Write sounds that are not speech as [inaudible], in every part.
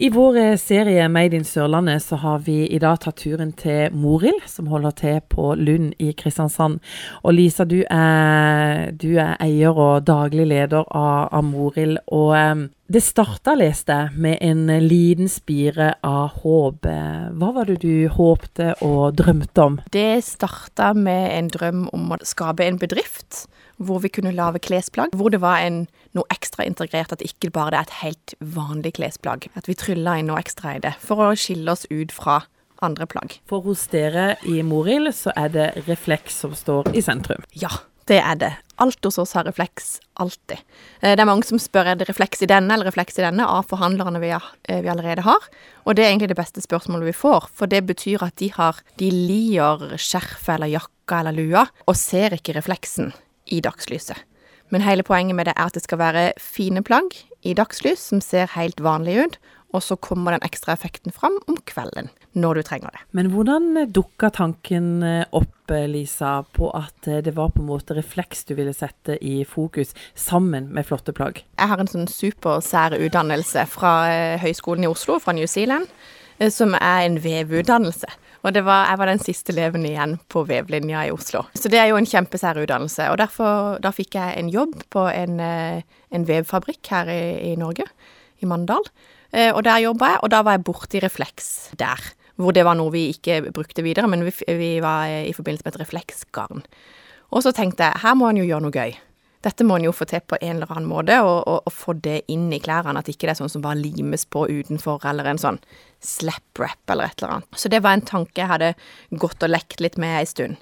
I vår eh, serie Made in Sørlandet så har vi i dag tatt turen til Morild, som holder til på Lund i Kristiansand. Og Lisa, du er, du er eier og daglig leder av, av Morild. Og um, det starta, leste jeg, med en liten spire av håp. Hva var det du håpte og drømte om? Det starta med en drøm om å skape en bedrift hvor vi kunne lage klesplagg. Hvor det var en, noe ekstra integrert, at ikke bare det er et helt vanlig klesplagg. At vi trylla inn noe ekstra i det, for å skille oss ut fra andre plagg. For hos dere i Morild så er det refleks som står i sentrum. Ja, det er det. Alt hos oss har refleks, alltid. Eh, det er mange som spør er det refleks i denne eller refleks i denne av forhandlerne vi, har, eh, vi, allerede har. Og det er egentlig det beste spørsmålet vi får, for det betyr at de har De lier skjerfet eller jakka eller lua og ser ikke refleksen i dagslyset. Men hele poenget med det er at det skal være fine plagg i dagslys som ser helt vanlige ut, og så kommer den ekstra effekten fram om kvelden, når du trenger det. Men hvordan dukka tanken eh, opp, eh, Lisa, på at eh, det var på en måte refleks du ville sette i fokus, sammen med flotte plagg? Jeg har en sånn supersær utdannelse fra Høgskolen i Oslo, fra New Zealand, som er en vevutdannelse. Og var, jeg var den siste eleven igjen på vevlinja i Oslo. Så det er jo en kjempesær utdannelse. Og derfor da fikk jeg en jobb på en, eh, en vevfabrikk her i, i, Norge, i Mandal. Eh, og der jobba jeg, og da var jeg borti Refleks der. Hvor det var noe vi ikke brukte videre, men vi, vi var i forbindelse med et refleksgarn. Og så tenkte jeg her må en jo gjøre noe gøy. Dette må en jo få til på en eller annen måte, og, og, og, få det inn i klærne. At ikke det er sånn som bare limes på utenfor, eller en sånn slap-wrap eller et eller annet. Så det var en tanke jeg hadde gått og lekt litt med ei stund.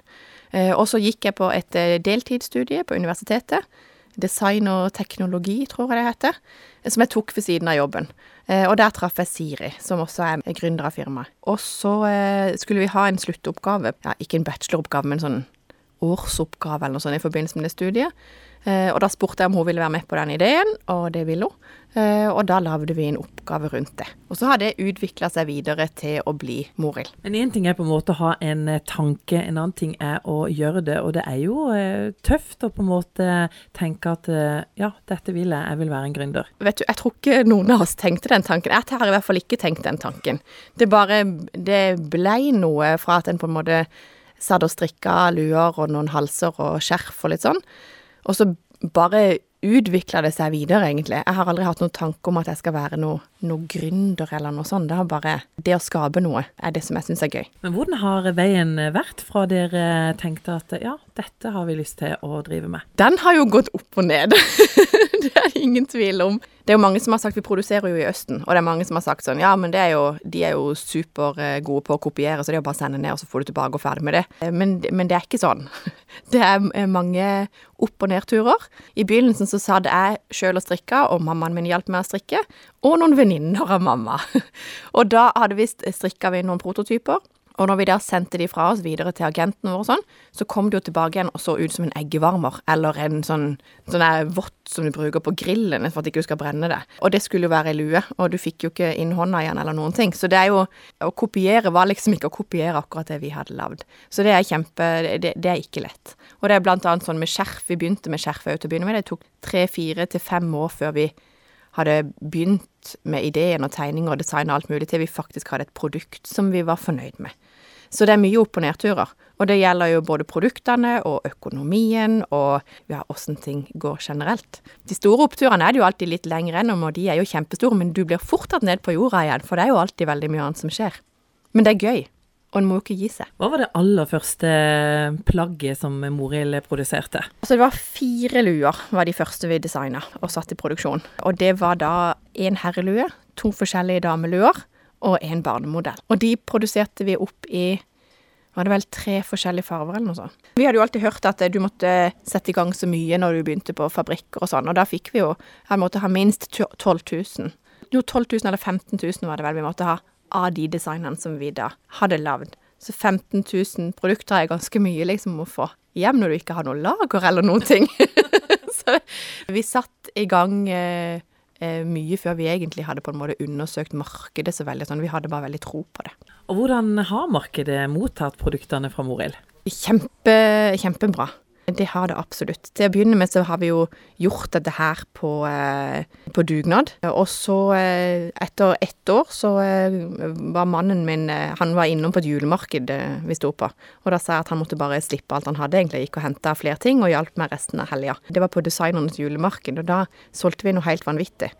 Eh, og så gikk jeg på et eh, deltidsstudie på universitetet. Design og teknologi, tror jeg det heter. Som jeg tok ved siden av jobben. Eh, og der traff jeg Siri, som også er gründer av firmaet. Og så eh, skulle vi ha en sluttoppgave. Ja, ikke en bacheloroppgave, men en sånn årsoppgave eller noe sånt i forbindelse med det studiet. Eh, og da spurte jeg om hun ville være med på den ideen, og det ville hun. Eh, og da lagde vi en oppgave rundt det. Og så har det utvikla seg videre til å bli Morild. Men én ting er på en måte å ha en eh, tanke, en annen ting er å gjøre det. Og det er jo tøft å på en måte tenke at ja, dette vil jeg, jeg vil være en gründer. Vet du, jeg tror ikke noen av oss tenkte den tanken. Jeg har i hvert fall ikke tenkt den tanken. Det bare Det blei noe fra at en på en måte satt og strikka luer og noen halser og skjerf og litt sånn. Og så bare utvikla det seg videre, egentlig. Jeg har aldri hatt noen tanke om at jeg skal være noe, noe gründer eller noe sånt. Det har bare Det å skape noe er det som jeg syns er gøy. Men hvordan har veien vært fra dere tenkte at ja, dette har vi lyst til å drive med? Den har jo gått opp og ned. [laughs] det er ingen tvil om. Det er jo mange som har sagt Vi produserer jo i Østen, og det er mange som har sagt sånn Ja, men er jo, de er jo supergode på å kopiere, så det er jo bare å sende ned, og så får du tilbake og ferdig med det. Men, men det er ikke sånn. [laughs] Det er eh, mange opp- og nedturer. I begynnelsen så satt jeg sjøl og strikka, og mammaen min hjalp meg å strikke. Og noen venninner av mamma. [laughs] Og da hadde vi strikka vi noen prototyper. Og når vi da sendte de fra oss videre til agenten vår og sånn, så kom det jo tilbake igjen og så ut som en eggevarmer, eller en sånn, sånn vått som du bruker på grillen for at ikke du skal brenne det. Og det skulle jo være ei lue, og du fikk jo ikke inn hånda igjen eller noen ting. Så det er jo Å kopiere var liksom ikke å kopiere akkurat det vi hadde lagd. Så det er kjempe det, det, er ikke lett. Og det er blant annet sånn med skjerf. Vi begynte med skjerf òg til å begynne med. Det tok tre, fire til fem år før vi hadde begynt med ideen og tegninger og design og alt mulig, til vi faktisk hadde et produkt som vi var fornøyd med. Så det er mye opp- og nedturer. Og det gjelder jo både produktene og økonomien og ja, åssen ting går generelt. De store oppturene er det jo alltid litt lenger enn om, og de er jo kjempestore, men du blir fort tatt ned på jorda igjen, for det er jo alltid veldig mye annet som skjer. Men det er gøy. Og en må jo ikke gi seg. Hva var det aller første plagget som Morild produserte? Altså det var fire luer var de første vi designa og satt i produksjon. Og det var da én herrelue, to forskjellige dameluer og en barnemodell. Og de produserte vi opp i var det vel tre forskjellige farger eller noe sånt. Vi hadde jo alltid hørt at du måtte sette i gang så mye når du begynte på fabrikker og sånn, og da fikk vi jo Jeg måtte ha minst 12 000. Jo, 12 000 eller 15 000 var det vel vi måtte ha av de designene som vi da hadde lagd. Så 15 000 produkter er ganske mye liksom å få hjem når du ikke har noe lager eller noen ting. [laughs] så vi satt i gang eh, eh, mye før vi egentlig hadde på en måte undersøkt markedet så veldig. sånn, Vi hadde bare veldig tro på det. Og Hvordan har markedet mottatt produktene fra Morild? Kjempe, kjempebra. Det har det absolutt. Til å begynne med så har vi jo gjort dette her på, eh, på dugnad. Og så, eh, etter ett år, så eh, var mannen min Han var innom på et julemarked vi sto på. Og da sa jeg at han måtte bare slippe alt han hadde, egentlig. Gikk og henta flere ting og hjalp meg resten av helga. Det var på designernes julemarked, og da solgte vi noe helt vanvittig.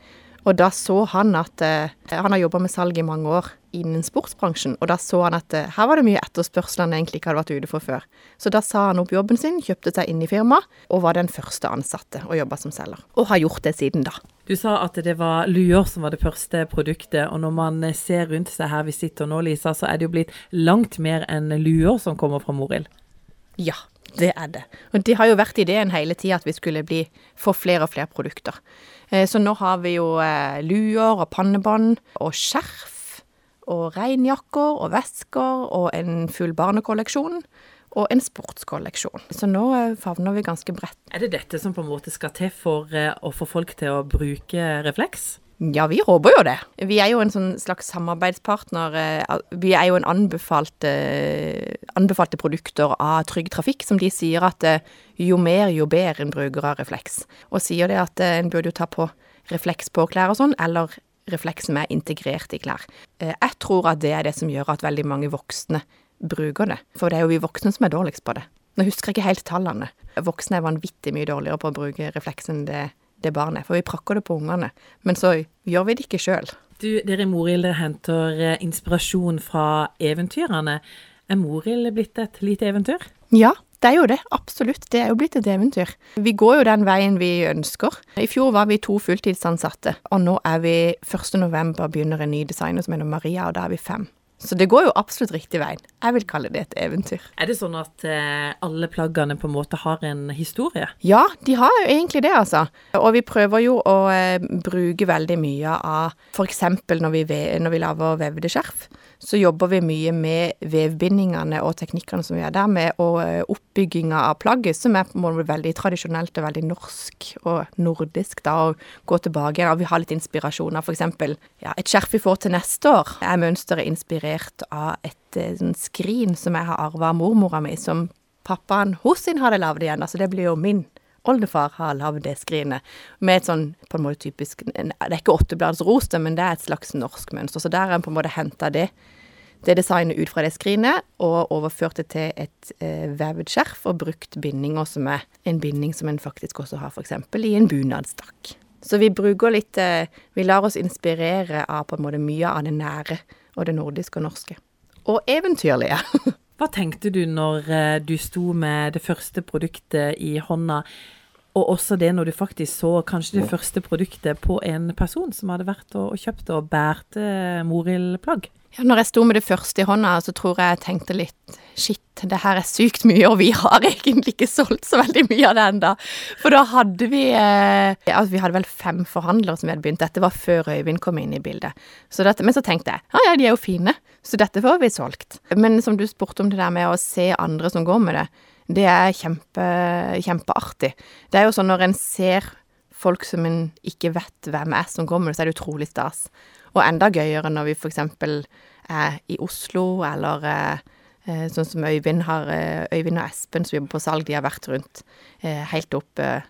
Og da så han at Han har jobba med salg i mange år innen sportsbransjen, og da så han at eh, her var det mye etterspørsel han egentlig ikke hadde vært ute for før. Så da sa han opp jobben sin, kjøpte seg inn i firmaet, og var den første ansatte og jobba som selger. Og har gjort det siden da. Du sa at det var luer som var det første produktet, og når man eh, ser rundt seg her vi sitter nå, Lisa, så er det jo blitt langt mer enn luer som kommer fra Morild. Ja, det er det. Og det har jo vært ideen hele tida at vi skulle bli, få flere og flere produkter. Eh, Så nå har vi jo luer og pannebånd og skjerf og regnjakker og vesker og en full barnekolleksjon og en sportskolleksjon. Så nå eh, favner vi ganske bredt. Er det dette som på en måte skal til for eh, å få folk til å bruke refleks? Ja, vi håper jo det. Vi er jo en sånn slags samarbeidspartner. eh, Vi er jo en anbefalt, eh, anbefalte produkter av Trygg Trafikk, som de sier at jo mer, jo bedre en bruker av refleks. Og sier det at en burde jo ta på refleks på klær og sånn, eller refleks som er integrert i klær. Eh, Jeg tror at det er det som gjør at veldig mange voksne bruker det. For det er jo vi voksne som er dårligst på det. Nå husker jeg ikke helt tallene. Voksne er vanvittig mye dårligere på å bruke refleks enn det, det barnet er, for vi prakker det på ungene. Men så gjør vi det ikke sjøl. Du, dere i Morild henter eh, inspirasjon fra eventyrene. Er Morild blitt et lite eventyr? Ja, det er jo det. Absolutt. Det er jo blitt et eventyr. Vi går jo den veien vi ønsker. I fjor var vi to fulltidsansatte, og nå er vi 1. november begynner en ny designer som heter Maria, og da er vi fem. Så det går jo absolutt riktig veien. Jeg vil kalle det et eventyr. Er det sånn at eh, alle plaggene på en måte har en historie? Ja, de har jo egentlig det, altså. Og vi prøver jo å eh, bruke veldig mye av f.eks. Når, vi når vi lager vevde skjerf, så jobber vi mye med vevbindingene og teknikkene som vi gjør der, med og eh, oppbygginga av plagget, som er på måte veldig tradisjonelt og veldig norsk og nordisk, da, og gå tilbake igjen. Og vi har litt inspirasjon av f.eks. Ja, et skjerf vi får til neste år, er mønsteret inspirert av et eh, sånn skrin som jeg har arva av mormora mi, som pappaen hos sin hadde lagd igjen. Altså det blir jo min oldefar har lagd det skrinet med et sånn på en måte typisk Det er ikke åtteblads roste, men det er et slags norsk mønster. Så der har en på en måte henta det, det designet ut fra det skrinet og overført det til et eh, vevd skjerf og brukt bindinger som er en binding som en faktisk også har f.eks. i en bunadstakk. Så vi bruker litt eh, Vi lar oss inspirere av på en måte mye av det nære og det nordiske og norske. Og eventyrlige. [laughs] Hva tenkte du når eh, du sto med det første produktet i hånda, og også det når du faktisk så kanskje det første produktet på en person som hadde vært og, og kjøpt og båret eh, Morild-plagg? Ja, når jeg sto med det første i hånda, så tror jeg jeg tenkte litt Shit, det her er sykt mye, og vi har [laughs] egentlig ikke solgt så veldig mye av det enda. For da hadde vi eh, Altså, vi hadde vel fem forhandlere som vi hadde begynt. Dette var før Øyvind kom inn i bildet. Så dette, men så tenkte jeg ja, ja, de er jo fine, så dette får vi solgt. Men som du spurte om det der med å se andre som går med det, det er kjempe, kjempeartig. Det er jo sånn når en ser folk som en ikke vet hvem er som kommer, så er det utrolig stas. Og enda gøyere når vi eksempel er i Oslo, eller eh, sånn som Øyvind har eh, Øyvind og Espen som jobber på salg, de har vært rundt eh, helt opp eh,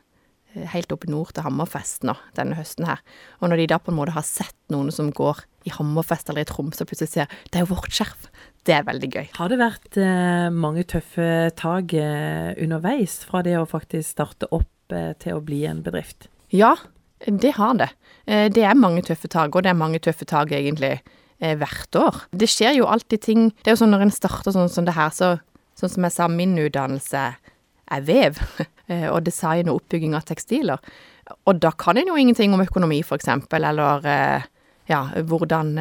Helt opp nord til Hammerfest nå, denne høsten her. Og når de da på en måte har sett noen som går i Hammerfest eller i Tromsø, og plutselig ser det er jo vårt skjerf, det er veldig gøy. Har det vært eh, mange tøffe tak eh, underveis fra det å faktisk starte opp eh, til å bli en bedrift? Ja, det har det. Eh, Det er mange tøffe tak, og det er mange tøffe tak egentlig eh, hvert år. Det skjer jo alltid ting Det er jo sånn når en starter sånn som det her, så sånn som jeg sa, min utdannelse er vev, [laughs] eh, og design og oppbygging av tekstiler. Og da kan en jo ingenting om økonomi, for eksempel, eller ja, hvordan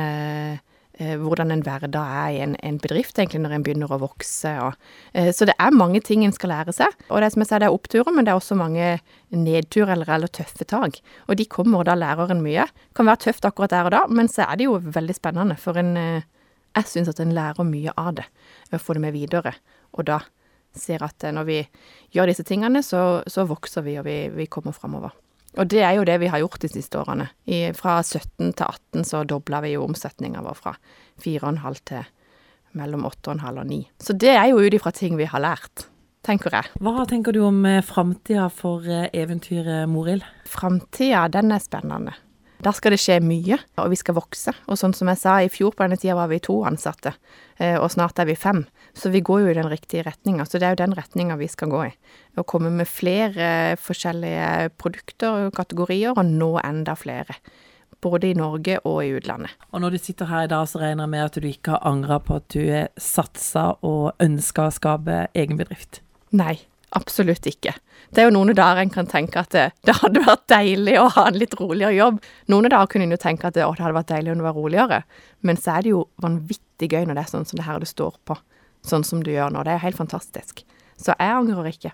hvordan en hverdag er i en, en bedrift, egentlig, når en begynner å vokse. Og, eh, så det er mange ting en skal lære seg. Og det er som jeg sier, det er oppturer, men det er også mange nedturer eller, eller tøffe tak. Og de kommer, og da lærer en mye. Kan være tøft akkurat der og da, men så er det jo veldig spennende. For en eh, Jeg syns at en lærer mye av det, å få det med videre. Og da ser at eh, når vi gjør disse tingene, så, så vokser vi, og vi, vi kommer framover. Og det er jo det vi har gjort de siste årene. I, fra 17 til 18 så dobla vi jo omsetninga vår fra 4,5 til mellom 8,5 og 9. Så det er jo ut ifra ting vi har lært, tenker jeg. Hva tenker du om eh, framtida for eh, eventyret Morild? Framtida, den er spennende. Da skal det skje mye, og vi skal vokse. Og sånn som jeg sa, i fjor på denne tida var vi to ansatte, eh, og snart er vi fem. Så vi går jo i den riktige retninga. Så det er jo den retninga vi skal gå i. Å komme med flere forskjellige produkter og kategorier, og nå enda flere. Både i Norge og i utlandet. Og når du sitter her i dag, så regner jeg med at du ikke har angra på at du satsa og ønska å skape egen bedrift? Nei, absolutt ikke. Det er jo noen dager en kan tenke at det, det, hadde vært deilig å ha en litt roligere jobb. Noen dager kunne en jo tenke at det, å, det hadde vært deilig om det var roligere. Men så er det jo vanvittig gøy når det er sånn som det her det står på. Sånn som du gjør nå. Det er jo helt fantastisk. Så jeg angrer ikke.